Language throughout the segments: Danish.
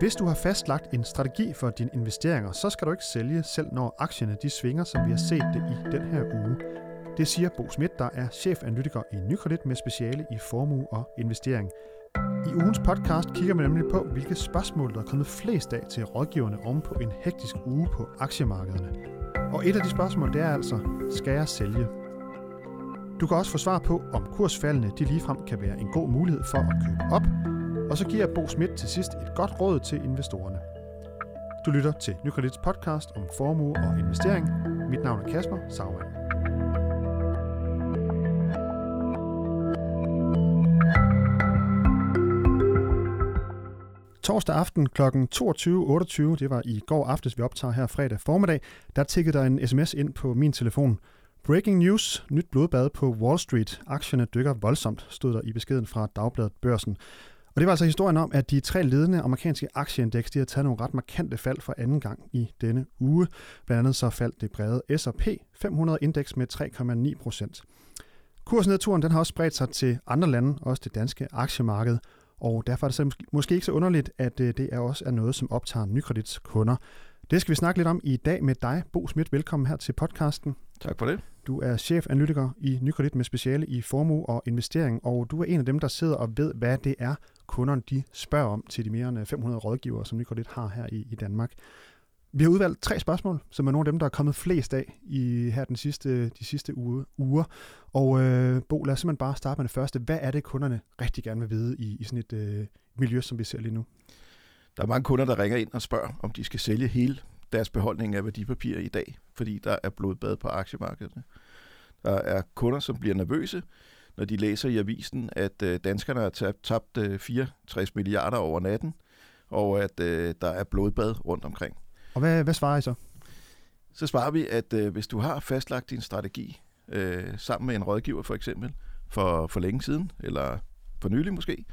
Hvis du har fastlagt en strategi for dine investeringer, så skal du ikke sælge, selv når aktierne de svinger, som vi har set det i den her uge. Det siger Bo Schmidt, der er chefanalytiker i Nykredit med speciale i formue og investering. I ugens podcast kigger vi nemlig på, hvilke spørgsmål, der er kommet flest af til rådgiverne om på en hektisk uge på aktiemarkederne. Og et af de spørgsmål, det er altså, skal jeg sælge? Du kan også få svar på, om kursfaldene de ligefrem kan være en god mulighed for at købe op, og så giver Bo Schmidt til sidst et godt råd til investorerne. Du lytter til Nykredits podcast om formue og investering. Mit navn er Kasper Sagmann. Torsdag aften kl. 22.28, det var i går aftes, vi optager her fredag formiddag, der tikkede der en sms ind på min telefon. Breaking news, nyt blodbad på Wall Street. Aktierne dykker voldsomt, stod der i beskeden fra Dagbladet Børsen. Og det var altså historien om, at de tre ledende amerikanske aktieindeks de har taget nogle ret markante fald for anden gang i denne uge. Blandt andet så faldt det brede S&P 500-indeks med 3,9 procent. Kursnedturen den har også spredt sig til andre lande, også det danske aktiemarked, og derfor er det så måske ikke så underligt, at øh, det er også er noget, som optager Nykredits kunder. Det skal vi snakke lidt om i dag med dig, Bo Schmidt. Velkommen her til podcasten. Tak for det. Du er chefanalytiker i Nykredit med speciale i formue og investering, og du er en af dem, der sidder og ved, hvad det er, kunderne de spørger om til de mere end øh, 500 rådgivere, som Nykredit har her i, i Danmark. Vi har udvalgt tre spørgsmål, som er nogle af dem, der er kommet flest af i her den sidste, de sidste uge, uger. Og øh, Bo, lad os simpelthen bare starte med det første. Hvad er det, kunderne rigtig gerne vil vide i, i sådan et øh, miljø, som vi ser lige nu? Der er mange kunder, der ringer ind og spørger, om de skal sælge hele deres beholdning af værdipapirer i dag, fordi der er blodbad på aktiemarkedet. Der er kunder, som bliver nervøse, når de læser i avisen, at øh, danskerne har tabt, tabt 64 øh, milliarder over natten, og at øh, der er blodbad rundt omkring. Og hvad, hvad svarer I så? Så svarer vi, at øh, hvis du har fastlagt din strategi øh, sammen med en rådgiver for eksempel, for, for længe siden, eller for nylig måske,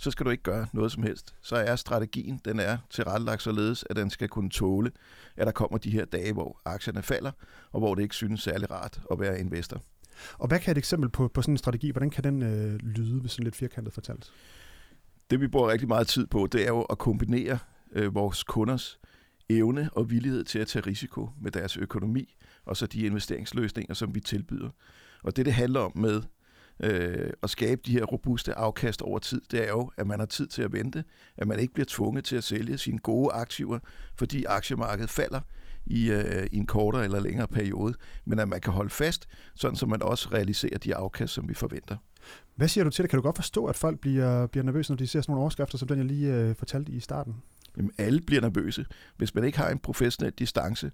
så skal du ikke gøre noget som helst. Så er strategien, den er tilrettelagt således, at den skal kunne tåle, at der kommer de her dage, hvor aktierne falder, og hvor det ikke synes særlig rart at være investor. Og hvad kan et eksempel på, på sådan en strategi, hvordan kan den øh, lyde, hvis sådan lidt firkantet fortalt? Det vi bruger rigtig meget tid på, det er jo at kombinere øh, vores kunders evne og villighed til at tage risiko med deres økonomi, og så de investeringsløsninger, som vi tilbyder. Og det, det handler om med øh, at skabe de her robuste afkast over tid, det er jo, at man har tid til at vente, at man ikke bliver tvunget til at sælge sine gode aktiver, fordi aktiemarkedet falder i, øh, i en kortere eller længere periode, men at man kan holde fast, sådan så man også realiserer de afkast, som vi forventer. Hvad siger du til det? Kan du godt forstå, at folk bliver, bliver nervøse, når de ser sådan nogle overskrifter, som den jeg lige øh, fortalte i starten? Jamen, alle bliver nervøse. Hvis man ikke har en professionel distance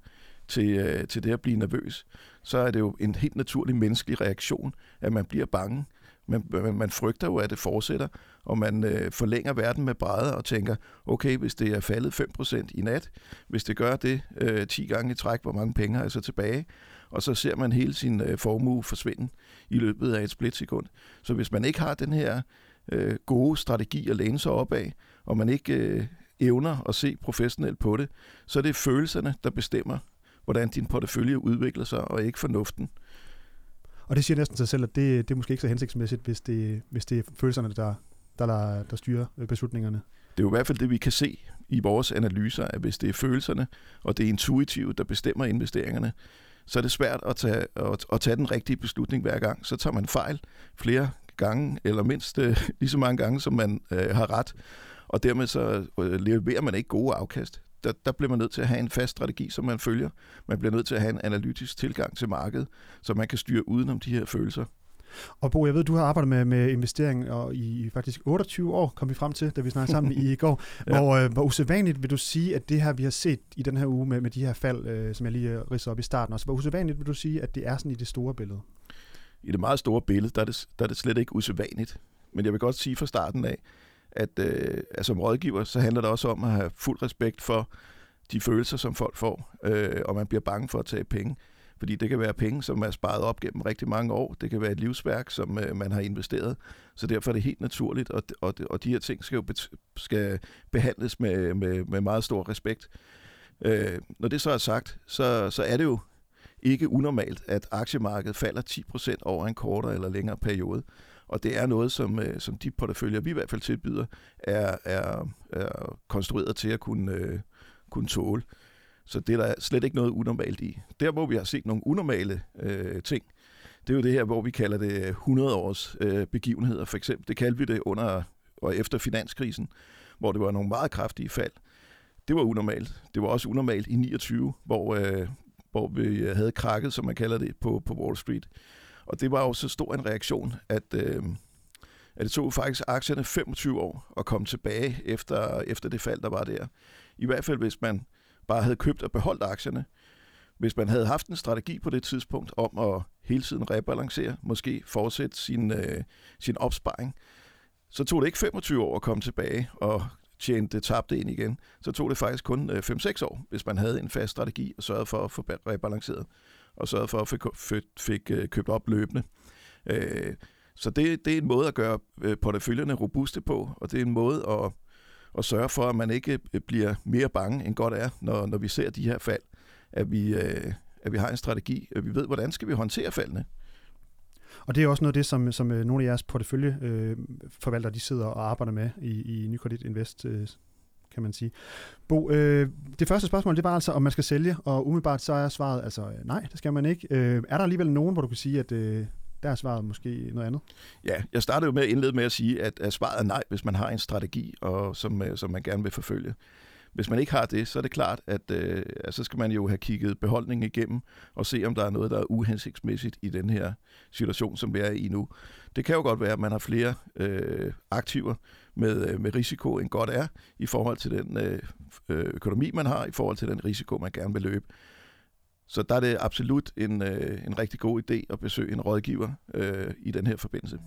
til, øh, til det at blive nervøs, så er det jo en helt naturlig menneskelig reaktion, at man bliver bange. Man, man, man frygter jo, at det fortsætter, og man øh, forlænger verden med brædder og tænker, okay, hvis det er faldet 5% i nat, hvis det gør det øh, 10 gange i træk, hvor mange penge har jeg så tilbage? Og så ser man hele sin øh, formue forsvinde i løbet af et splitsekund. Så hvis man ikke har den her øh, gode strategi at læne sig op af, og man ikke øh, evner at se professionelt på det, så er det følelserne, der bestemmer, hvordan din portefølje udvikler sig, og ikke fornuften. Og det siger næsten sig selv, at det, det er måske ikke så hensigtsmæssigt, hvis det, hvis det er følelserne, der, der, der styrer beslutningerne. Det er jo i hvert fald det, vi kan se i vores analyser, at hvis det er følelserne og det er intuitive, der bestemmer investeringerne, så er det svært at tage, at, at tage den rigtige beslutning hver gang. Så tager man fejl flere gange, eller mindst øh, lige så mange gange, som man øh, har ret. Og dermed så øh, leverer man ikke gode afkast. Der, der bliver man nødt til at have en fast strategi, som man følger. Man bliver nødt til at have en analytisk tilgang til markedet, så man kan styre udenom de her følelser. Og Bo, jeg ved, du har arbejdet med, med investering og i faktisk 28 år, kom vi frem til, da vi snakkede sammen i går. ja. Hvor, øh, hvor usædvanligt vil du sige, at det her, vi har set i den her uge med, med de her fald, øh, som jeg lige øh, ridser op i starten også, hvor usædvanligt vil du sige, at det er sådan i det store billede? I det meget store billede, der er det, der er det slet ikke usædvanligt. Men jeg vil godt sige fra starten af, at øh, som rådgiver, så handler det også om at have fuld respekt for de følelser, som folk får, øh, og man bliver bange for at tage penge. Fordi det kan være penge, som er sparet op gennem rigtig mange år. Det kan være et livsværk, som øh, man har investeret. Så derfor er det helt naturligt, og, og, og de her ting skal jo skal behandles med, med, med meget stor respekt. Øh, når det så er sagt, så, så er det jo ikke unormalt, at aktiemarkedet falder 10% over en kortere eller længere periode. Og det er noget, som, øh, som de porteføljer, vi i hvert fald tilbyder, er, er, er konstrueret til at kunne, øh, kunne tåle. Så det er der slet ikke noget unormalt i. Der, hvor vi har set nogle unormale øh, ting, det er jo det her, hvor vi kalder det øh, 100 års øh, begivenheder, for eksempel. Det kaldte vi det under og efter finanskrisen, hvor det var nogle meget kraftige fald. Det var unormalt. Det var også unormalt i 29, hvor, øh, hvor vi havde krakket, som man kalder det, på, på Wall Street. Og det var jo så stor en reaktion, at, øh, at det tog faktisk aktierne 25 år at komme tilbage efter, efter det fald, der var der. I hvert fald, hvis man bare havde købt og beholdt aktierne. Hvis man havde haft en strategi på det tidspunkt om at hele tiden rebalancere, måske fortsætte sin, øh, sin opsparing, så tog det ikke 25 år at komme tilbage og tjene det tabte ind igen. Så tog det faktisk kun øh, 5-6 år, hvis man havde en fast strategi og sørgede for at få rebalanceret, og sørgede for at fik, fik, fik købt op løbende. Øh, så det, det er en måde at gøre øh, porteføljerne robuste på, og det er en måde at, at sørge for, at man ikke øh, bliver mere bange, end godt er, når, når vi ser de her fald. At vi, at vi har en strategi, at vi ved, hvordan skal vi håndtere faldene. Og det er også noget af det, som, som nogle af jeres porteføljeforvaltere, øh, de sidder og arbejder med i, i Nykredit Invest, øh, kan man sige. Bo, øh, det første spørgsmål, det var altså, om man skal sælge, og umiddelbart så er svaret altså, øh, nej, det skal man ikke. Øh, er der alligevel nogen, hvor du kan sige, at øh, der er svaret måske noget andet? Ja, jeg startede jo med at indlede med at sige, at, at svaret er nej, hvis man har en strategi, og som, øh, som man gerne vil forfølge. Hvis man ikke har det, så er det klart, at øh, så skal man jo have kigget beholdningen igennem og se, om der er noget, der er uhensigtsmæssigt i den her situation, som vi er i nu. Det kan jo godt være, at man har flere øh, aktiver med, øh, med risiko, end godt er, i forhold til den øh, øh, økonomi, man har, i forhold til den risiko, man gerne vil løbe. Så der er det absolut en, øh, en rigtig god idé at besøge en rådgiver øh, i den her forbindelse.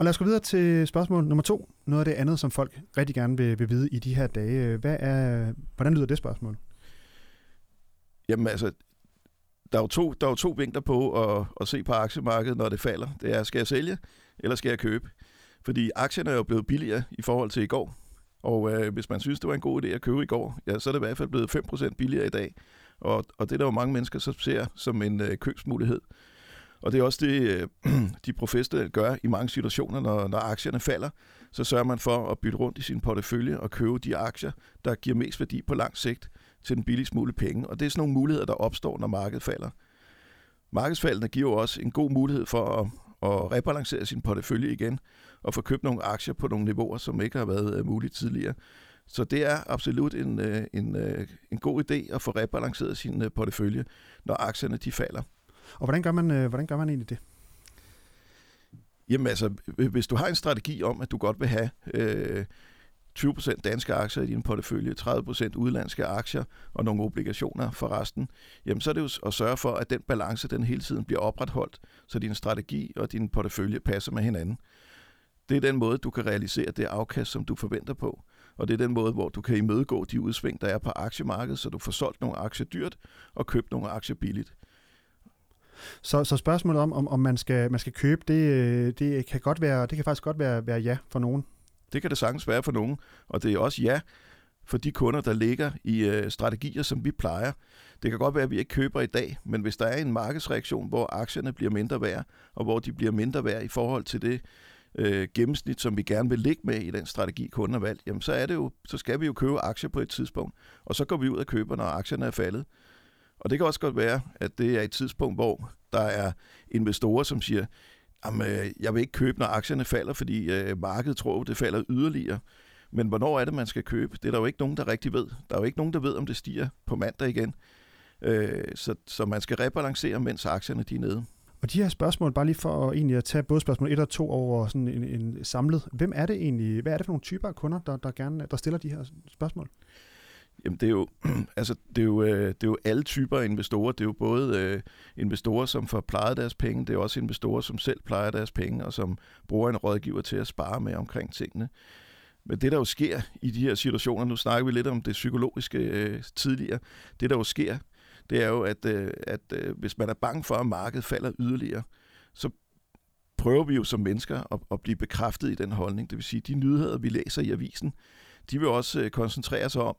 Og lad os gå videre til spørgsmål nummer to. Noget af det andet, som folk rigtig gerne vil, vil vide i de her dage. Øh, hvad er, hvordan lyder det spørgsmål? Jamen altså, der er jo to, der er jo to vinkler på at, at se på aktiemarkedet, når det falder. Det er, skal jeg sælge, eller skal jeg købe? Fordi aktierne er jo blevet billigere i forhold til i går. Og øh, hvis man synes, det var en god idé at købe i går, ja, så er det i hvert fald blevet 5% billigere i dag. Og, og det er der jo mange mennesker, som ser som en øh, købsmulighed. Og det er også det, øh, de professionelle gør i mange situationer, når, når aktierne falder. Så sørger man for at bytte rundt i sin portefølje og købe de aktier, der giver mest værdi på lang sigt til den billigst mulige penge. Og det er sådan nogle muligheder, der opstår, når markedet falder. Markedsfaldene giver også en god mulighed for at, at rebalancere sin portefølje igen og få købt nogle aktier på nogle niveauer, som ikke har været øh, muligt tidligere. Så det er absolut en, øh, en, en god idé at få rebalanceret sin portefølje, når aktierne de falder. Og hvordan gør man, øh, hvordan gør man egentlig det? Jamen altså, hvis du har en strategi om, at du godt vil have øh, 20% danske aktier i din portefølje, 30% udlandske aktier og nogle obligationer for resten, jamen så er det jo at sørge for, at den balance den hele tiden bliver opretholdt, så din strategi og din portefølje passer med hinanden. Det er den måde, du kan realisere det afkast, som du forventer på. Og det er den måde, hvor du kan imødegå de udsving, der er på aktiemarkedet, så du får solgt nogle aktier dyrt og købt nogle aktier billigt. Så, så spørgsmålet om, om, om man, skal, man skal købe, det, øh, det, kan godt være, det kan faktisk godt være, være ja for nogen. Det kan det sagtens være for nogen, og det er også ja for de kunder, der ligger i øh, strategier, som vi plejer. Det kan godt være, at vi ikke køber i dag, men hvis der er en markedsreaktion, hvor aktierne bliver mindre værd, og hvor de bliver mindre værd i forhold til det øh, gennemsnit, som vi gerne vil ligge med i den strategi, kunden har valgt, jamen så, er det jo, så skal vi jo købe aktier på et tidspunkt, og så går vi ud og køber, når aktierne er faldet. Og det kan også godt være, at det er et tidspunkt, hvor der er investorer, som siger, jamen, øh, jeg vil ikke købe, når aktierne falder, fordi øh, markedet tror, det falder yderligere. Men hvornår er det, man skal købe? Det er der jo ikke nogen, der rigtig ved. Der er jo ikke nogen, der ved, om det stiger på mandag igen. Øh, så, så man skal rebalancere, mens aktierne de er nede. Og de her spørgsmål, bare lige for at, egentlig at tage både spørgsmål 1 og 2 over sådan en, en samlet. Hvem er det egentlig, hvad er det for nogle typer af kunder, der, der, gerne, der stiller de her spørgsmål? Jamen det er jo, altså det er jo, øh, det er jo alle typer af investorer. Det er jo både øh, investorer, som får plejet deres penge, det er også investorer, som selv plejer deres penge, og som bruger en rådgiver til at spare med omkring tingene. Men det, der jo sker i de her situationer, nu snakker vi lidt om det psykologiske øh, tidligere, det der jo sker, det er jo, at, øh, at øh, hvis man er bange for, at markedet falder yderligere, så prøver vi jo som mennesker at, at blive bekræftet i den holdning. Det vil sige, de nyheder, vi læser i avisen, de vil også øh, koncentrere sig om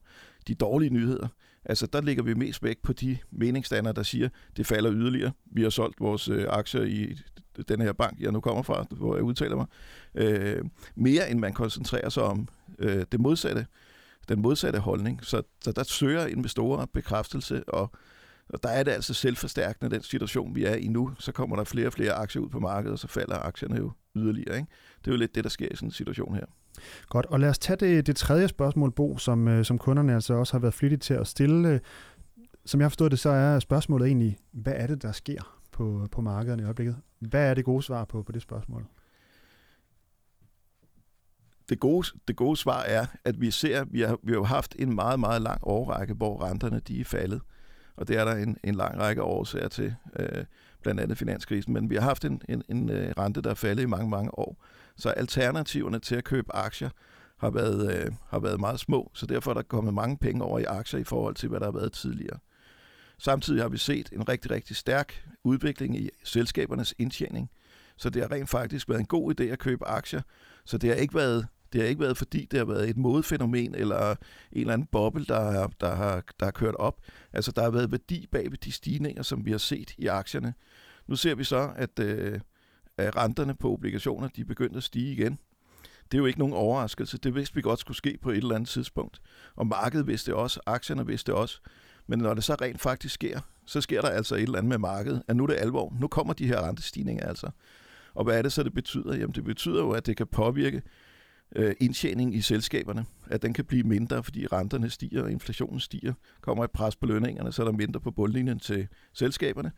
de dårlige nyheder. Altså, der ligger vi mest væk på de meningsstandere, der siger, det falder yderligere. Vi har solgt vores øh, aktier i den her bank, jeg nu kommer fra, hvor jeg udtaler mig. Øh, mere end man koncentrerer sig om øh, det modsatte, den modsatte holdning. Så, så der søger investorer bekræftelse, og, og der er det altså selvforstærkende, den situation, vi er i nu. Så kommer der flere og flere aktier ud på markedet, og så falder aktierne jo yderligere. Ikke? Det er jo lidt det, der sker i sådan en situation her. Godt, og lad os tage det, det tredje spørgsmål, Bo, som, øh, som kunderne altså også har været flittige til at stille. Som jeg har forstået det, så er spørgsmålet egentlig, hvad er det, der sker på, på markederne i øjeblikket? Hvad er det gode svar på, på det spørgsmål? Det gode, det gode svar er, at vi ser, vi har, vi har haft en meget, meget lang årrække, hvor renterne de er faldet. Og det er der en, en lang række årsager til, øh, blandt andet finanskrisen. Men vi har haft en, en, en øh, rente, der er faldet i mange, mange år. Så alternativerne til at købe aktier har været, øh, har været meget små, så derfor er der kommet mange penge over i aktier i forhold til, hvad der har været tidligere. Samtidig har vi set en rigtig, rigtig stærk udvikling i selskabernes indtjening. Så det har rent faktisk været en god idé at købe aktier. Så det har ikke været, det har ikke været fordi det har været et modefænomen eller en eller anden boble, der, har, der, har, der har kørt op. Altså der har været værdi bag ved de stigninger, som vi har set i aktierne. Nu ser vi så, at, øh, at renterne på obligationer de er begyndt at stige igen. Det er jo ikke nogen overraskelse. Det vidste vi godt skulle ske på et eller andet tidspunkt. Og markedet vidste det også, aktierne vidste det også. Men når det så rent faktisk sker, så sker der altså et eller andet med markedet, at nu er det alvor. Nu kommer de her rentestigninger altså. Og hvad er det så, det betyder? Jamen det betyder jo, at det kan påvirke øh, indtjening i selskaberne. At den kan blive mindre, fordi renterne stiger og inflationen stiger. Kommer et pres på lønningerne, så er der mindre på bundlinjen til selskaberne.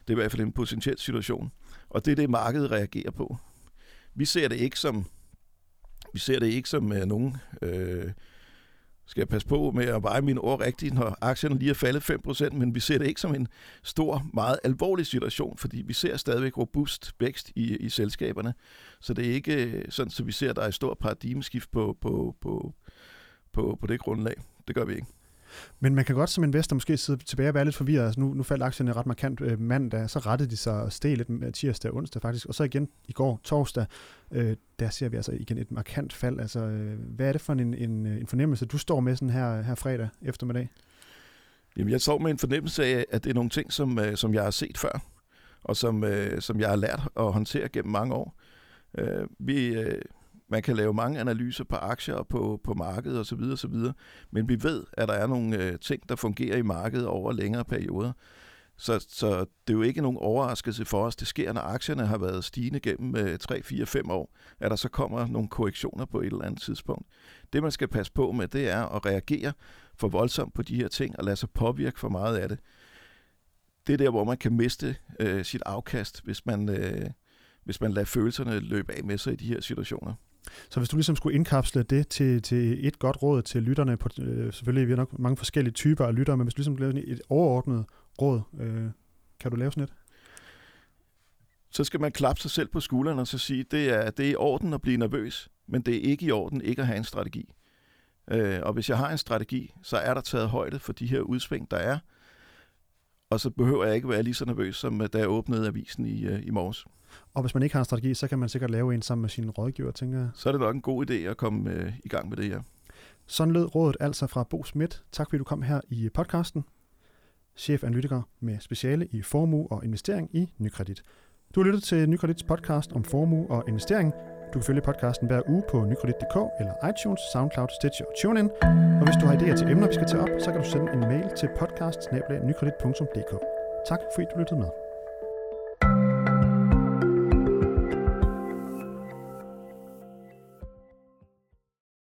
Det er i hvert fald en potentiel situation. Og det er det, markedet reagerer på. Vi ser det ikke som, vi ser det ikke som øh, nogen... Øh, skal jeg passe på med at veje mine ord rigtigt, når aktierne lige er faldet 5%, men vi ser det ikke som en stor, meget alvorlig situation, fordi vi ser stadigvæk robust vækst i, i selskaberne. Så det er ikke øh, sådan, at vi ser, at der er et stort paradigmeskift på, på, på, på, på det grundlag. Det gør vi ikke. Men man kan godt som investor måske sidde tilbage og være lidt forvirret. Altså nu, nu faldt aktierne ret markant øh, mandag, så rettede de sig og steg lidt øh, tirsdag og onsdag faktisk, og så igen i går torsdag, øh, der ser vi altså igen et markant fald. Altså, øh, hvad er det for en, en, øh, en fornemmelse, du står med sådan her, her fredag eftermiddag? Jamen, jeg står med en fornemmelse af, at det er nogle ting, som, øh, som jeg har set før, og som, øh, som jeg har lært at håndtere gennem mange år. Øh, vi, øh, man kan lave mange analyser på aktier og på, på markedet osv. osv. Men vi ved, at der er nogle øh, ting, der fungerer i markedet over længere perioder. Så, så det er jo ikke nogen overraskelse for os. Det sker, når aktierne har været stigende gennem øh, 3, 4, 5 år, at der så kommer nogle korrektioner på et eller andet tidspunkt. Det, man skal passe på med, det er at reagere for voldsomt på de her ting og lade sig påvirke for meget af det. Det er der, hvor man kan miste øh, sit afkast, hvis man, øh, hvis man lader følelserne løbe af med sig i de her situationer. Så hvis du ligesom skulle indkapsle det til, til et godt råd til lytterne, på, øh, selvfølgelig vi har nok mange forskellige typer af lyttere, men hvis du ligesom lavede et overordnet råd, øh, kan du lave sådan et? Så skal man klappe sig selv på skulderen og så sige, det er, det er i orden at blive nervøs, men det er ikke i orden ikke at have en strategi. Øh, og hvis jeg har en strategi, så er der taget højde for de her udsving, der er, og så behøver jeg ikke være lige så nervøs, som da jeg åbnede avisen i, øh, i morges. Og hvis man ikke har en strategi, så kan man sikkert lave en sammen med sine rådgiver, tænker jeg. Så er det nok en god idé at komme øh, i gang med det her. Sådan lød rådet altså fra Bo Schmidt. Tak fordi du kom her i podcasten. Chefanalytiker med speciale i formue og investering i Nykredit. Du har lyttet til Nykredits podcast om formue og investering. Du kan følge podcasten hver uge på nykredit.dk eller iTunes, SoundCloud, Stitcher og TuneIn. Og hvis du har idéer til emner, vi skal tage op, så kan du sende en mail til podcast Tak fordi du lyttede med.